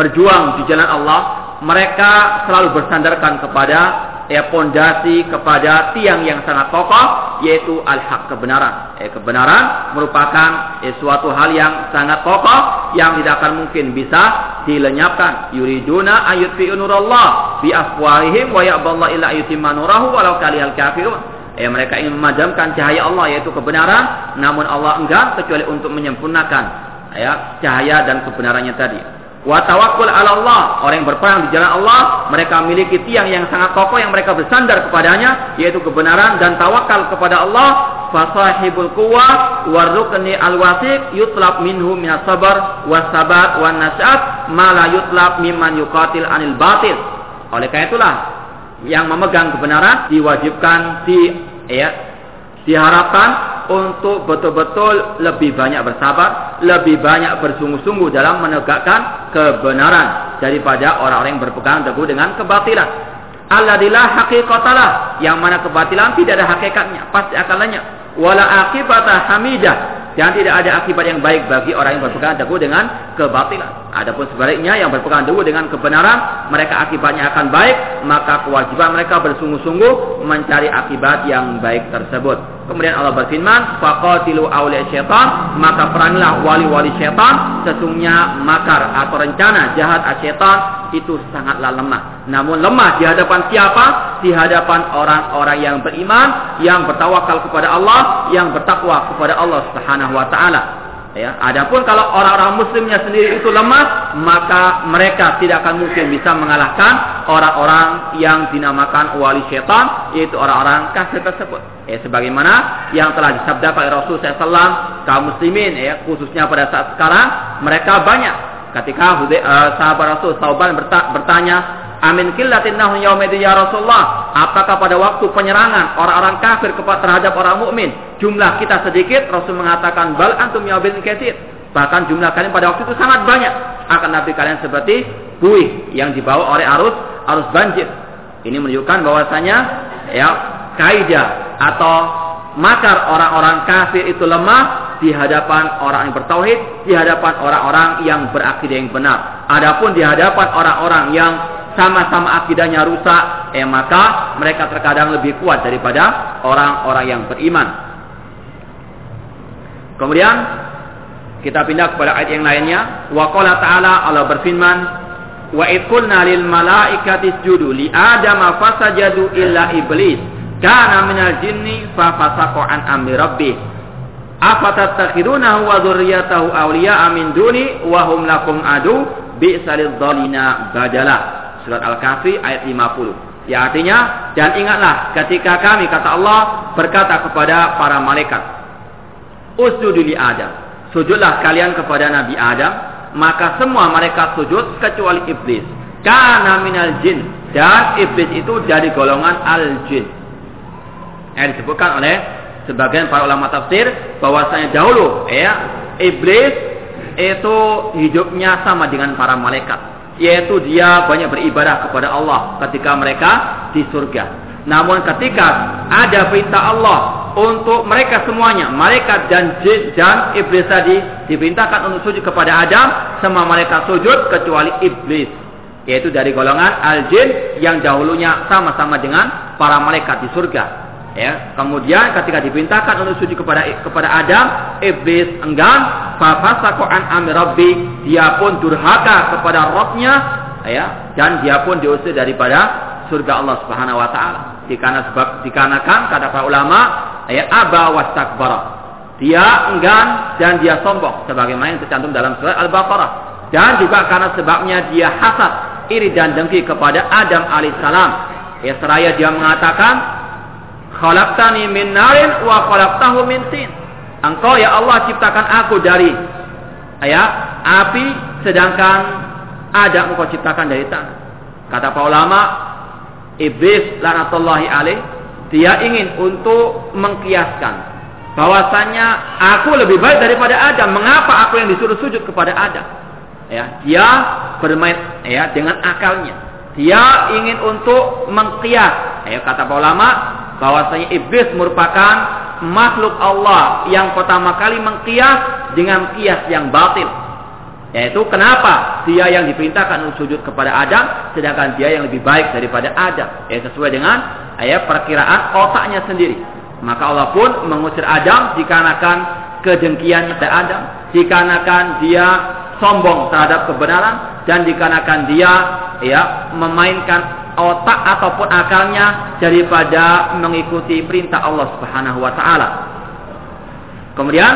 [SPEAKER 1] berjuang di jalan Allah, mereka selalu bersandarkan kepada ya pondasi kepada tiang yang sangat kokoh yaitu al-haq kebenaran. Eh, kebenaran merupakan eh, suatu hal yang sangat kokoh yang tidak akan mungkin bisa dilenyapkan. Yuriduna ayutfi'u nurallah bi afwahihim wa ya'ballahu illa yutimma nurahu walau kalihal kafirun. Eh, mereka ingin memadamkan cahaya Allah yaitu kebenaran, namun Allah enggan kecuali untuk menyempurnakan ya cahaya dan kebenarannya tadi. Wa tawakkul ala Allah, orang yang berperang di jalan Allah, mereka memiliki tiang yang sangat kokoh yang mereka bersandar kepadanya, yaitu kebenaran dan tawakal kepada Allah. Fasahibul quwa warukni al-wasiq yutlab minhu min sabar wasabat wan nasat ma la yutlab mimman yuqatil anil batil. Oleh karena itulah yang memegang kebenaran diwajibkan di ya diharapkan untuk betul-betul lebih banyak bersabar, lebih banyak bersungguh-sungguh dalam menegakkan kebenaran daripada orang-orang yang berpegang teguh dengan kebatilan. Alladilah hakikatalah yang mana kebatilan tidak ada hakikatnya, pasti akan lenyap. Wala akibata hamidah dan tidak ada akibat yang baik bagi orang yang berpegang teguh dengan kebatilan. Adapun sebaliknya yang berpegang teguh dengan kebenaran, mereka akibatnya akan baik, maka kewajiban mereka bersungguh-sungguh mencari akibat yang baik tersebut. Kemudian Allah berfirman, "Faqatilu awliya syaitan", maka perangilah wali-wali syaitan, sesungguhnya makar atau rencana jahat syaitan itu sangatlah lemah. Namun lemah di hadapan siapa? Di hadapan orang-orang yang beriman, yang bertawakal kepada Allah, yang bertakwa kepada Allah Subhanahu wa taala. Ya, adapun kalau orang-orang muslimnya sendiri itu lemah, maka mereka tidak akan mungkin bisa mengalahkan orang-orang yang dinamakan wali syaitan, yaitu orang-orang kafir tersebut. Ya, sebagaimana yang telah disabdakan oleh Rasul SAW, kaum muslimin, ya, khususnya pada saat sekarang, mereka banyak. Ketika uh, sahabat Rasul Sauban bertanya, Amin killatin nahum ya Rasulullah. Apakah pada waktu penyerangan orang-orang kafir kepada terhadap orang mukmin jumlah kita sedikit? Rasul mengatakan bal antum yaumidin. Bahkan jumlah kalian pada waktu itu sangat banyak. Akan nabi kalian seperti buih yang dibawa oleh arus arus banjir. Ini menunjukkan bahwasanya ya kaidah atau makar orang-orang kafir itu lemah di hadapan orang yang bertauhid, di hadapan orang-orang yang berakidah yang benar. Adapun di hadapan orang-orang yang sama-sama akidahnya rusak, eh maka mereka terkadang lebih kuat daripada orang-orang yang beriman. Kemudian kita pindah kepada ayat yang lainnya. Wa qala ta'ala Allah berfirman, "Wa id qulna lil malaikati isjudu li adama fasajadu illa iblis kana minal jinni fa fasaqa an amri rabbih." Afatattakhidunahu wa dzurriyyatahu awliya'a min duni wa hum lakum adu bi'salidh badala. Surat Al-Kahfi ayat 50. Ya artinya dan ingatlah ketika kami kata Allah berkata kepada para malaikat Usjudu li Adam. Sujudlah kalian kepada Nabi Adam, maka semua malaikat sujud kecuali iblis. Karena minal jin dan iblis itu dari golongan al-jin. Yang disebutkan oleh sebagian para ulama tafsir bahwasanya dahulu ya iblis itu hidupnya sama dengan para malaikat yaitu dia banyak beribadah kepada Allah ketika mereka di surga. Namun ketika ada perintah Allah untuk mereka semuanya, malaikat dan jin dan iblis tadi diperintahkan untuk sujud kepada Adam, semua mereka sujud kecuali iblis, yaitu dari golongan al-jin yang dahulunya sama-sama dengan para malaikat di surga. Ya, kemudian ketika diperintahkan untuk sujud kepada kepada Adam, iblis enggan, fafasaqu an amri dia pun durhaka kepada Rabbnya, ya, dan dia pun diusir daripada surga Allah Subhanahu wa taala. Dikarenakan sebab dikarenakan kata para ulama, ya aba wastakbara. Dia enggan dan dia sombong sebagaimana yang tercantum dalam surat Al-Baqarah. Dan juga karena sebabnya dia hasad, iri dan dengki kepada Adam alaihissalam. Ya seraya dia mengatakan Khalaqtani min narin wa khalaqtahu min tin. Engkau ya Allah ciptakan aku dari ya, api sedangkan ada engkau ciptakan dari tanah. Kata para ulama, iblis lanatullahi alaih, dia ingin untuk mengkiaskan bahwasanya aku lebih baik daripada Adam. Mengapa aku yang disuruh sujud kepada Adam? Ya, dia bermain ya dengan akalnya. Dia ingin untuk mengkias. Ya, kata para ulama, bahwasanya iblis merupakan makhluk Allah yang pertama kali mengkias dengan kias yang batil. Yaitu kenapa dia yang diperintahkan untuk sujud kepada Adam sedangkan dia yang lebih baik daripada Adam. Ya sesuai dengan ayat perkiraan otaknya sendiri. Maka Allah pun mengusir Adam dikarenakan kedengkian pada Adam, dikarenakan dia sombong terhadap kebenaran dan dikarenakan dia ya memainkan otak ataupun akalnya daripada mengikuti perintah Allah Subhanahu wa taala. Kemudian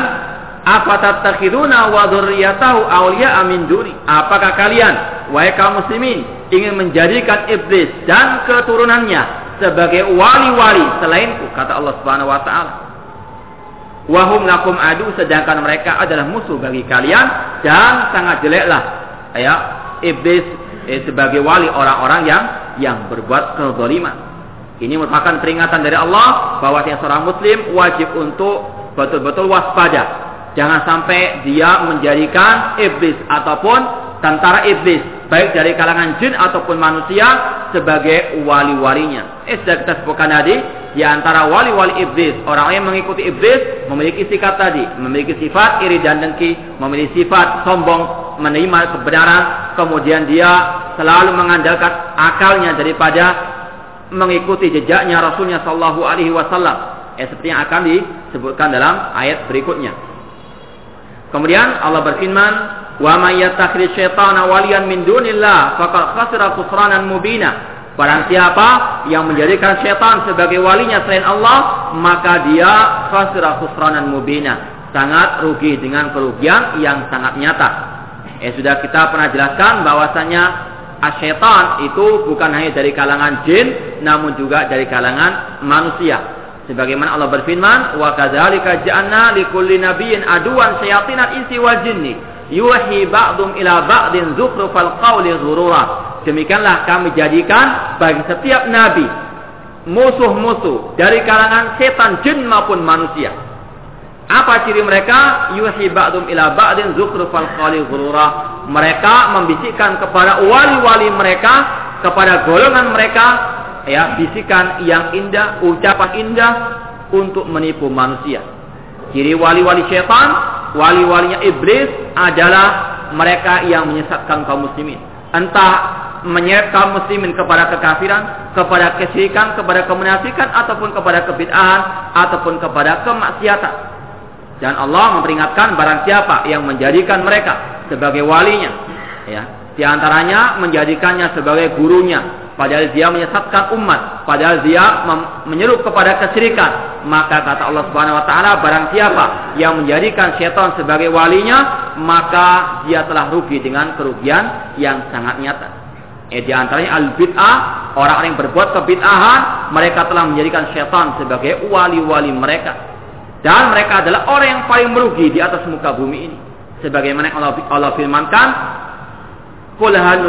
[SPEAKER 1] apa tatakhiduna wa dzurriyyatahu awliya amin duni? Apakah kalian wahai kaum muslimin ingin menjadikan iblis dan keturunannya sebagai wali-wali selainku kata Allah Subhanahu wa taala. Wahum lakum adu sedangkan mereka adalah musuh bagi kalian dan sangat jeleklah ya iblis eh, sebagai wali orang-orang yang yang berbuat kezaliman. Ini merupakan peringatan dari Allah bahwa seorang muslim wajib untuk betul-betul waspada. Jangan sampai dia menjadikan iblis ataupun tentara iblis baik dari kalangan jin ataupun manusia sebagai wali-walinya. Eh sudah kita sebutkan tadi di antara wali-wali iblis, orang yang mengikuti iblis memiliki sikap tadi, memiliki sifat iri dan dengki, memiliki sifat sombong, menerima kebenaran, kemudian dia selalu mengandalkan akalnya daripada mengikuti jejaknya Rasulnya Shallallahu Alaihi Wasallam. Eh, seperti yang akan disebutkan dalam ayat berikutnya. Kemudian Allah berfirman, "Wa may yattakhidz syaitana waliyan min dunillah faqad khasira khusranan mubina." Barang siapa yang menjadikan syaitan sebagai walinya selain Allah, maka dia khasira khusranan mubina, sangat rugi dengan kerugian yang sangat nyata. Eh sudah kita pernah jelaskan bahwasanya asyaitan itu bukan hanya dari kalangan jin, namun juga dari kalangan manusia. Sebagaimana Allah berfirman, "Wa kadzalika ja'alna likulli nabiyyin aduwan syayatinal insi wal jinni yuhi ba'dhum ila ba'din zukhrufal qawli ghurura." Demikianlah kami jadikan bagi setiap nabi musuh-musuh dari kalangan setan jin maupun manusia. Apa ciri mereka? Yuhi ba'dum ila ba'din zukhrufal qali ghurura. Mereka membisikkan kepada wali-wali mereka, kepada golongan mereka, ya, bisikan yang indah, ucapan indah untuk menipu manusia. Ciri wali-wali setan, wali-walinya iblis adalah mereka yang menyesatkan kaum muslimin. Entah menyeret kaum muslimin kepada kekafiran, kepada kesyirikan, kepada kemunafikan ataupun kepada kebid'ahan ataupun kepada kemaksiatan. Dan Allah memperingatkan barang siapa yang menjadikan mereka sebagai walinya, ya, di antaranya menjadikannya sebagai gurunya, padahal dia menyesatkan umat, padahal dia menyeru kepada kesyirikan, maka kata Allah Subhanahu wa taala barang siapa yang menjadikan syaitan sebagai walinya, maka dia telah rugi dengan kerugian yang sangat nyata. Eh, di antaranya al-bid'ah, orang-orang yang berbuat kebid'ahan, mereka telah menjadikan syaitan sebagai wali-wali mereka. Dan mereka adalah orang yang paling merugi di atas muka bumi ini. Sebagaimana Allah, Allah firmankan, Qul hal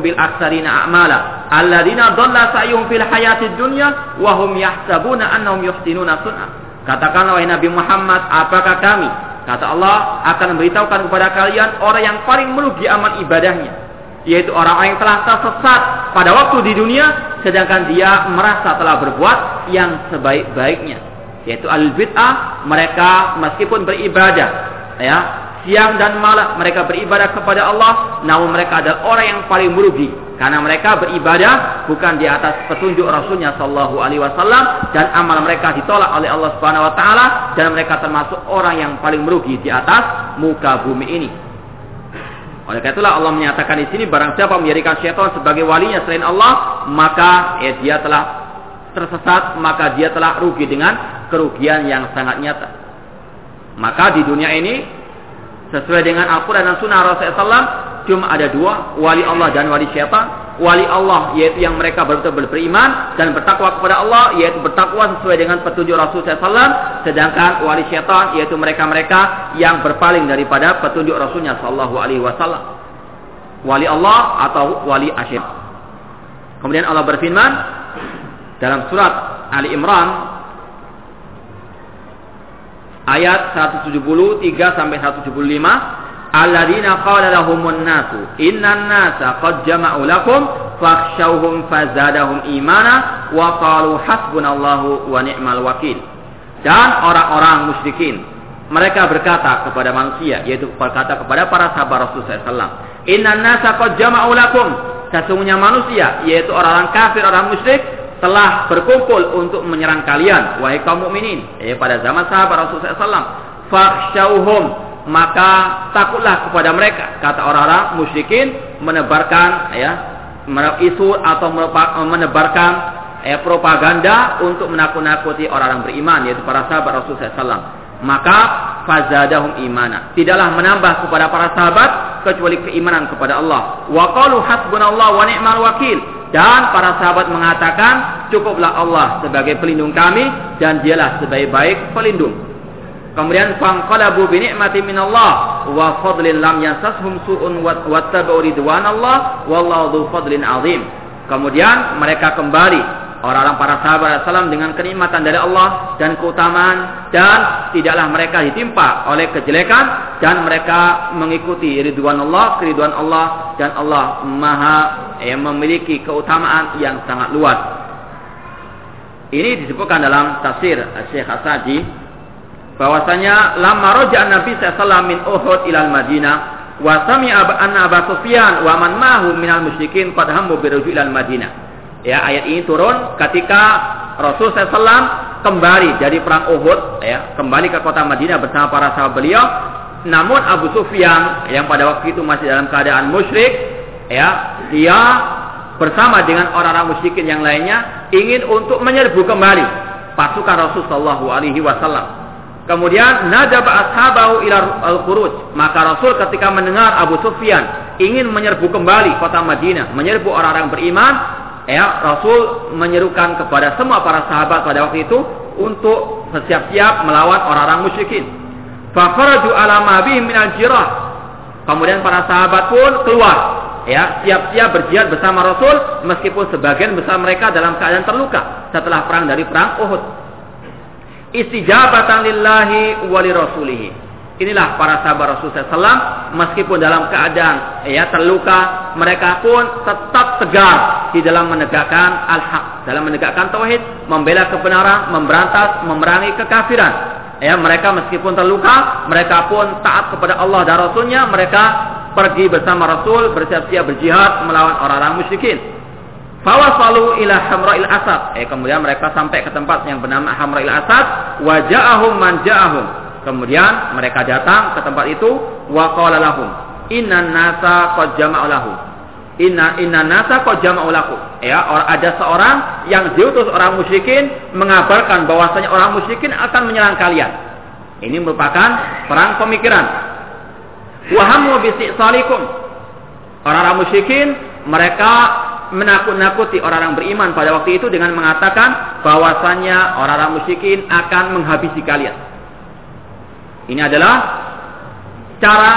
[SPEAKER 1] bil aksarina a'mala alladzina dhalla sa'yuhum fil hayatid dunya wa hum yahsabuna annahum yuhsinuna sun'a. Katakanlah wahai Nabi Muhammad, apakah kami kata Allah akan memberitahukan kepada kalian orang yang paling merugi amal ibadahnya yaitu orang-orang yang telah tersesat pada waktu di dunia sedangkan dia merasa telah berbuat yang sebaik-baiknya yaitu al-bid'ah mereka meskipun beribadah ya siang dan malam mereka beribadah kepada Allah namun mereka adalah orang yang paling merugi karena mereka beribadah bukan di atas petunjuk Rasulnya Shallallahu Alaihi Wasallam dan amal mereka ditolak oleh Allah Subhanahu Wa Taala dan mereka termasuk orang yang paling merugi di atas muka bumi ini oleh karena itulah Allah menyatakan di sini barang siapa menjadikan syaitan sebagai walinya selain Allah, maka ya, dia telah tersesat, maka dia telah rugi dengan kerugian yang sangat nyata. Maka di dunia ini sesuai dengan Al-Quran dan Sunnah Rasulullah SAW cuma ada dua, wali Allah dan wali syaitan wali Allah yaitu yang mereka betul-betul beriman dan bertakwa kepada Allah yaitu bertakwa sesuai dengan petunjuk Rasul SAW sedangkan wali syaitan yaitu mereka-mereka yang berpaling daripada petunjuk Rasulnya Wasallam. Wali Allah atau wali asyir kemudian Allah berfirman dalam surat Ali Imran ayat 173 sampai 175 alladzina qala lahumun nasu innan nasa qad jama'u lakum fakhshawhum fazadahum imana wa qalu hasbunallahu wa ni'mal wakil. Dan orang-orang musyrikin mereka berkata kepada manusia yaitu berkata kepada para sahabat Rasulullah SAW innan nasa qad jama'u lakum. Sesungguhnya manusia yaitu orang-orang kafir orang musyrik telah berkumpul untuk menyerang kalian wahai kaum mukminin. Eh pada zaman sahabat Rasulullah SAW fakhshawhum maka takutlah kepada mereka kata orang-orang musyrikin menebarkan ya isu atau menebarkan ya, propaganda untuk menakut-nakuti orang-orang beriman yaitu para sahabat Rasulullah SAW maka fazadahum imana. Tidaklah menambah kepada para sahabat kecuali keimanan kepada Allah. Wa qalu hasbunallah wa ni'mal wakil dan para sahabat mengatakan cukuplah Allah sebagai pelindung kami dan dialah sebaik-baik pelindung Kemudian fanqalabu bi ni'mati minallah wa fadlin lam yansashum su'un wattabu ridwanallah wallahu fadlin azim. Kemudian mereka kembali orang-orang para sahabat Rasulullah dengan kenikmatan dari Allah dan keutamaan dan tidaklah mereka ditimpa oleh kejelekan dan mereka mengikuti ridwan Allah, keriduan Allah dan Allah Maha yang memiliki keutamaan yang sangat luas. Ini disebutkan dalam tafsir Syekh Asadi bahwasanya lama roja Nabi sallallahu min Uhud ilal Madinah wa sami'a anna Abu Sufyan wa man mahu minal musyrikin qad biruju ilal Madinah. Ya, ayat ini turun ketika Rasul SAW kembali dari perang Uhud, ya, kembali ke kota Madinah bersama para sahabat beliau. Namun Abu Sufyan yang pada waktu itu masih dalam keadaan musyrik, ya, dia bersama dengan orang-orang musyrikin yang lainnya ingin untuk menyerbu kembali pasukan Rasul Shallallahu Alaihi Wasallam. Kemudian nadaba ashabahu ila al-khuruj. Maka Rasul ketika mendengar Abu Sufyan ingin menyerbu kembali kota Madinah, menyerbu orang-orang beriman, ya Rasul menyerukan kepada semua para sahabat pada waktu itu untuk bersiap-siap melawan orang-orang musyrikin. Fakharaju ala. Kemudian para sahabat pun keluar ya siap-siap berjihad bersama Rasul meskipun sebagian besar mereka dalam keadaan terluka setelah perang dari perang Uhud. Istijabatan lillahi wa li rasulihi. Inilah para sahabat Rasulullah SAW meskipun dalam keadaan ya terluka mereka pun tetap tegar di dalam menegakkan al-haq, dalam menegakkan tauhid, membela kebenaran, memberantas, memerangi kekafiran. Ya, mereka meskipun terluka, mereka pun taat kepada Allah dan Rasulnya, mereka pergi bersama Rasul bersiap-siap berjihad melawan orang-orang musyrikin. Fawasalu ila Hamra'il Asad. Eh, kemudian mereka sampai ke tempat yang bernama Hamra'il Asad. Waja'ahum man ja'ahum Kemudian mereka datang ke tempat itu wa qala lahum inna nasa qad jama'u lahum. Inna inna nasa qad jama'u lakum. Ya, ada seorang yang diutus orang musyrikin mengabarkan bahwasanya orang musyrikin akan menyerang kalian. Ini merupakan perang pemikiran. Wahamu salikum. Orang-orang musyrikin mereka menakut-nakuti orang-orang beriman pada waktu itu dengan mengatakan bahwasanya orang-orang musyrikin akan menghabisi kalian. Ini adalah cara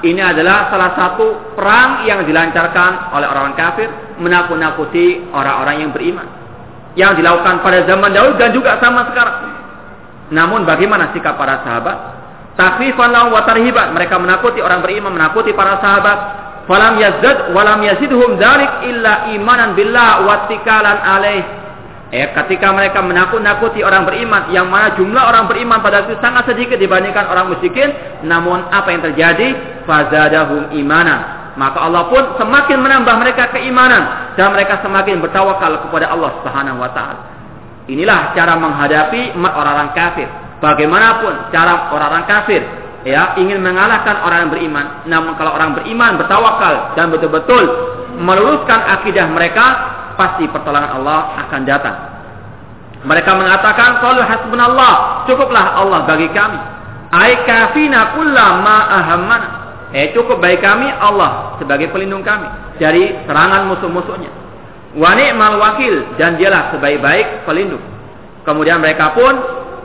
[SPEAKER 1] ini adalah salah satu perang yang dilancarkan oleh orang kafir menakut-nakuti orang-orang yang beriman. Yang dilakukan pada zaman dahulu dan juga sama sekarang. Namun bagaimana sikap para sahabat? Takhfifan wa tarhiban. Mereka menakuti orang beriman, menakuti para sahabat. Falam yazdad walam yazidhum dzalik illa imanan billah wa alaih Eh, ketika mereka menakut-nakuti orang beriman, yang mana jumlah orang beriman pada itu sangat sedikit dibandingkan orang musyrikin, namun apa yang terjadi? Fazadahum imanan. Maka Allah pun semakin menambah mereka keimanan dan mereka semakin bertawakal kepada Allah Subhanahu wa taala. Inilah cara menghadapi orang-orang kafir. Bagaimanapun cara orang-orang kafir ya ingin mengalahkan orang yang beriman, namun kalau orang beriman bertawakal dan betul-betul meluruskan akidah mereka, pasti pertolongan Allah akan datang. Mereka mengatakan, "Qalu hasbunallah, cukuplah Allah bagi kami." Ai kafina kullama ahammana. Eh cukup bagi kami Allah sebagai pelindung kami dari serangan musuh-musuhnya. Wa ni'mal wakil dan dialah sebaik-baik pelindung. Kemudian mereka pun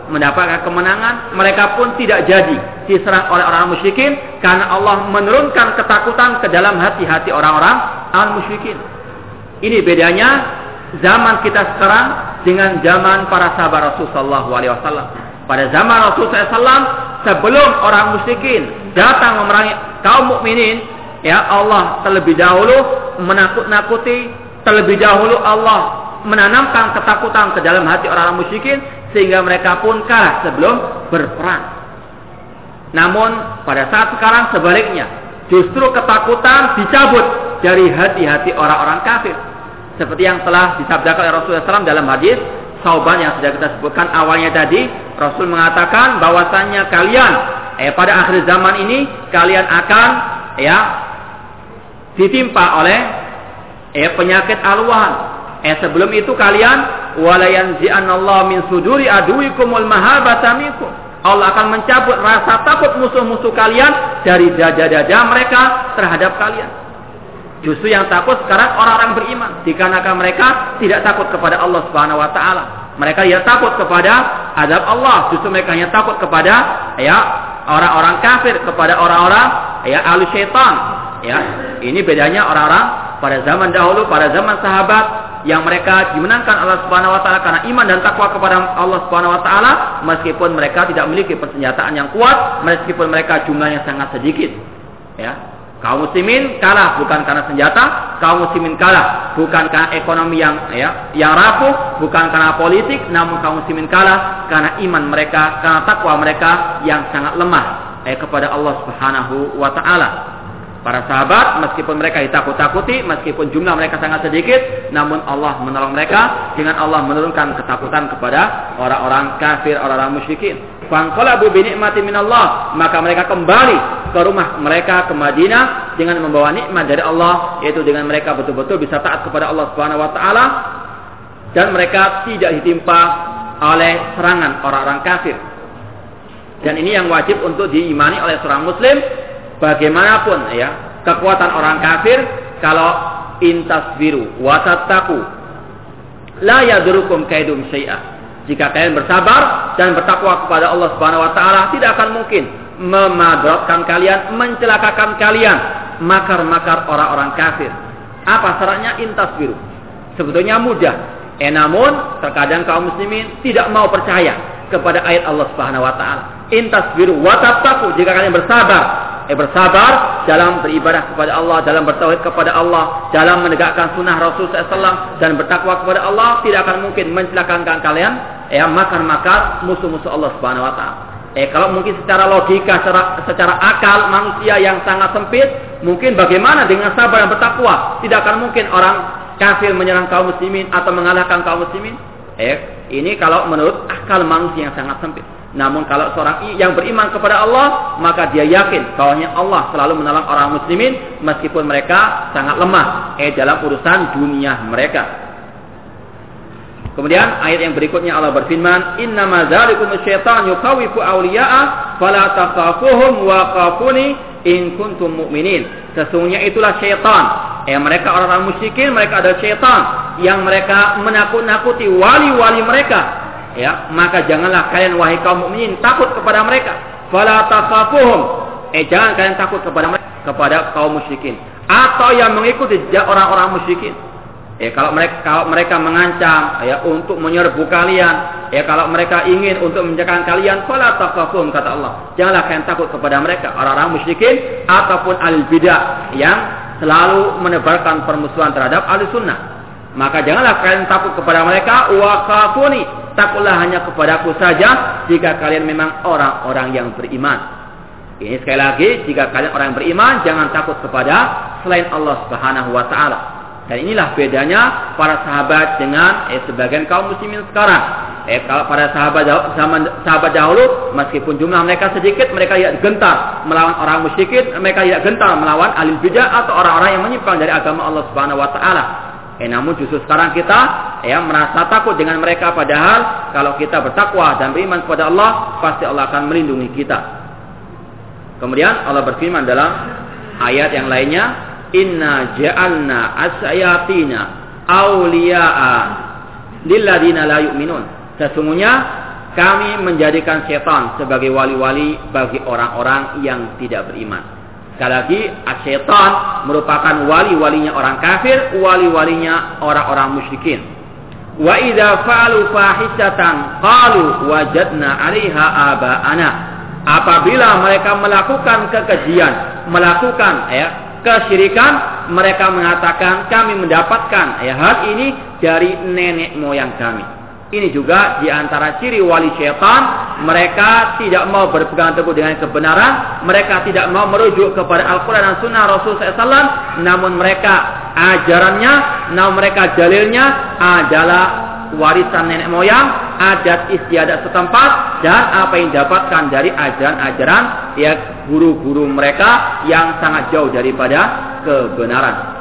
[SPEAKER 1] mendapatkan kemenangan, mereka pun tidak jadi diserang oleh orang musyrikin karena Allah menurunkan ketakutan ke dalam hati-hati orang-orang al-musyrikin. Ini bedanya zaman kita sekarang dengan zaman para sahabat Rasul Sallallahu Alaihi Wasallam. Pada zaman Rasul SAW sebelum orang musyrikin datang memerangi kaum mukminin, ya Allah terlebih dahulu menakut-nakuti, terlebih dahulu Allah menanamkan ketakutan ke dalam hati orang-orang musyrikin sehingga mereka pun kalah sebelum berperang. Namun pada saat sekarang sebaliknya, justru ketakutan dicabut dari hati-hati orang-orang kafir. Seperti yang telah disabdakan oleh Rasulullah SAW dalam hadis Sauban yang sudah kita sebutkan awalnya tadi, Rasul mengatakan bahwasannya kalian eh pada akhir zaman ini kalian akan ya ditimpa oleh eh penyakit alwan. Eh sebelum itu kalian Allah min suduri aduikumul mahabata. Allah akan mencabut rasa takut musuh-musuh kalian dari dada-dada mereka terhadap kalian. Justru yang takut sekarang orang-orang beriman dikarenakan mereka tidak takut kepada Allah Subhanahu wa taala. Mereka ya takut kepada azab Allah, justru mereka hanya takut kepada ya orang-orang kafir, kepada orang-orang ya ahli syaitan. Ya, ini bedanya orang-orang pada zaman dahulu, pada zaman sahabat yang mereka dimenangkan Allah Subhanahu wa taala karena iman dan takwa kepada Allah Subhanahu wa taala meskipun mereka tidak memiliki persenjataan yang kuat, meskipun mereka jumlahnya sangat sedikit. Ya. Kaum muslimin kalah bukan karena senjata, kaum muslimin kalah bukan karena ekonomi yang ya, yang rapuh, bukan karena politik, namun kaum muslimin kalah karena iman mereka, karena takwa mereka yang sangat lemah eh, kepada Allah Subhanahu wa taala. Para sahabat meskipun mereka ditakut-takuti, meskipun jumlah mereka sangat sedikit, namun Allah menolong mereka dengan Allah menurunkan ketakutan kepada orang-orang kafir, orang-orang musyrikin. Fangqalabu bi ni'mati minallah, maka mereka kembali ke rumah mereka ke Madinah dengan membawa nikmat dari Allah, yaitu dengan mereka betul-betul bisa taat kepada Allah Subhanahu wa taala dan mereka tidak ditimpa oleh serangan orang-orang kafir. Dan ini yang wajib untuk diimani oleh seorang muslim bagaimanapun ya kekuatan orang kafir kalau intas biru wasataku la yadurukum kaidum syai'ah jika kalian bersabar dan bertakwa kepada Allah Subhanahu wa taala tidak akan mungkin memadratkan kalian mencelakakan kalian makar-makar orang-orang kafir. Apa syaratnya? Intas biru. Sebetulnya mudah. Eh namun terkadang kaum muslimin tidak mau percaya kepada ayat Allah Subhanahu wa taala. Intas biru watataku jika kalian bersabar. Eh bersabar dalam beribadah kepada Allah, dalam bertauhid kepada Allah, dalam menegakkan sunnah Rasul SAW dan bertakwa kepada Allah, tidak akan mungkin mencelakakan kalian, ya makar-makar musuh-musuh Allah Subhanahu Wa Taala. Eh kalau mungkin secara logika, secara, secara akal manusia yang sangat sempit, mungkin bagaimana dengan sabar dan bertakwa? Tidak akan mungkin orang kafir menyerang kaum muslimin atau mengalahkan kaum muslimin. Eh, ini kalau menurut akal manusia yang sangat sempit. Namun kalau seorang yang beriman kepada Allah, maka dia yakin bahwa Allah selalu menolong orang muslimin meskipun mereka sangat lemah eh dalam urusan dunia mereka. Kemudian ayat yang berikutnya Allah berfirman, "Innama dzalikum syaitan yukawifu awliya'a fala takhafuhum wa khafuni in kuntum mu'minin." Sesungguhnya itulah syaitan. Eh mereka orang-orang musyrikin, mereka adalah syaitan yang mereka menakut-nakuti wali-wali mereka. Ya maka janganlah kalian wahai kaum mukminin takut kepada mereka. Fala takhafuhum. Eh jangan kalian takut kepada mereka kepada kaum musyrikin. Atau yang mengikuti orang-orang musyrikin Ya, kalau mereka kalau mereka mengancam ya untuk menyerbu kalian, ya kalau mereka ingin untuk menjadikan kalian fala takafun kata Allah. Janganlah kalian takut kepada mereka orang-orang musyrikin ataupun al bidah yang selalu menebarkan permusuhan terhadap ahli sunnah. Maka janganlah kalian takut kepada mereka wa kafuni takutlah hanya kepadaku saja jika kalian memang orang-orang yang beriman. Ini sekali lagi, jika kalian orang yang beriman, jangan takut kepada selain Allah Subhanahu wa taala. Dan inilah bedanya para sahabat dengan eh, sebagian kaum muslimin sekarang. Eh, kalau pada sahabat zaman sahabat dahulu, meskipun jumlah mereka sedikit, mereka tidak gentar melawan orang musyrikin, mereka tidak gentar melawan alim bidah atau orang-orang yang menyimpang dari agama Allah Subhanahu wa taala. Eh namun justru sekarang kita ya merasa takut dengan mereka padahal kalau kita bertakwa dan beriman kepada Allah pasti Allah akan melindungi kita. Kemudian Allah berfirman dalam ayat yang lainnya, "Inna ja'alna asyayatina awliya'a lilladina la yu'minun." Sesungguhnya kami menjadikan setan sebagai wali-wali bagi orang-orang yang tidak beriman. Sekali lagi, asyaitan merupakan wali-walinya orang kafir, wali-walinya orang-orang musyrikin. Wa idza fa'alu fahisatan qalu wajadna 'alaiha aba'ana. Apabila mereka melakukan kekejian, melakukan ya kesyirikan, mereka mengatakan kami mendapatkan ya hal ini dari nenek moyang kami. Ini juga di antara ciri wali syaitan. Mereka tidak mau berpegang teguh dengan kebenaran. Mereka tidak mau merujuk kepada Al-Quran dan Sunnah Rasul SAW. Namun mereka ajarannya, namun mereka dalilnya adalah warisan nenek moyang, adat istiadat setempat, dan apa yang didapatkan dari ajaran-ajaran ya guru-guru mereka yang sangat jauh daripada kebenaran.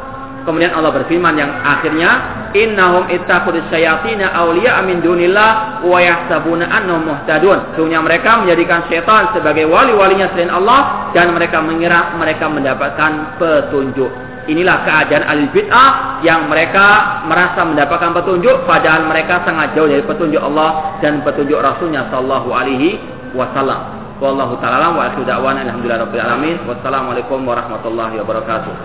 [SPEAKER 1] Kemudian Allah berfirman yang akhirnya, "Innahum ittakhadus syayatina awliya min dunillah wa yahsabuna annahum muhtadun." Sungguhnya mereka menjadikan setan sebagai wali-walinya selain Allah dan mereka mengira mereka mendapatkan petunjuk. Inilah keadaan ahli bid'ah yang mereka merasa mendapatkan petunjuk padahal mereka sangat jauh dari petunjuk Allah dan petunjuk Rasulnya sallallahu alaihi wasallam. Wallahu ta'ala wa da'wana rabbil alamin. Wassalamualaikum warahmatullahi wabarakatuh.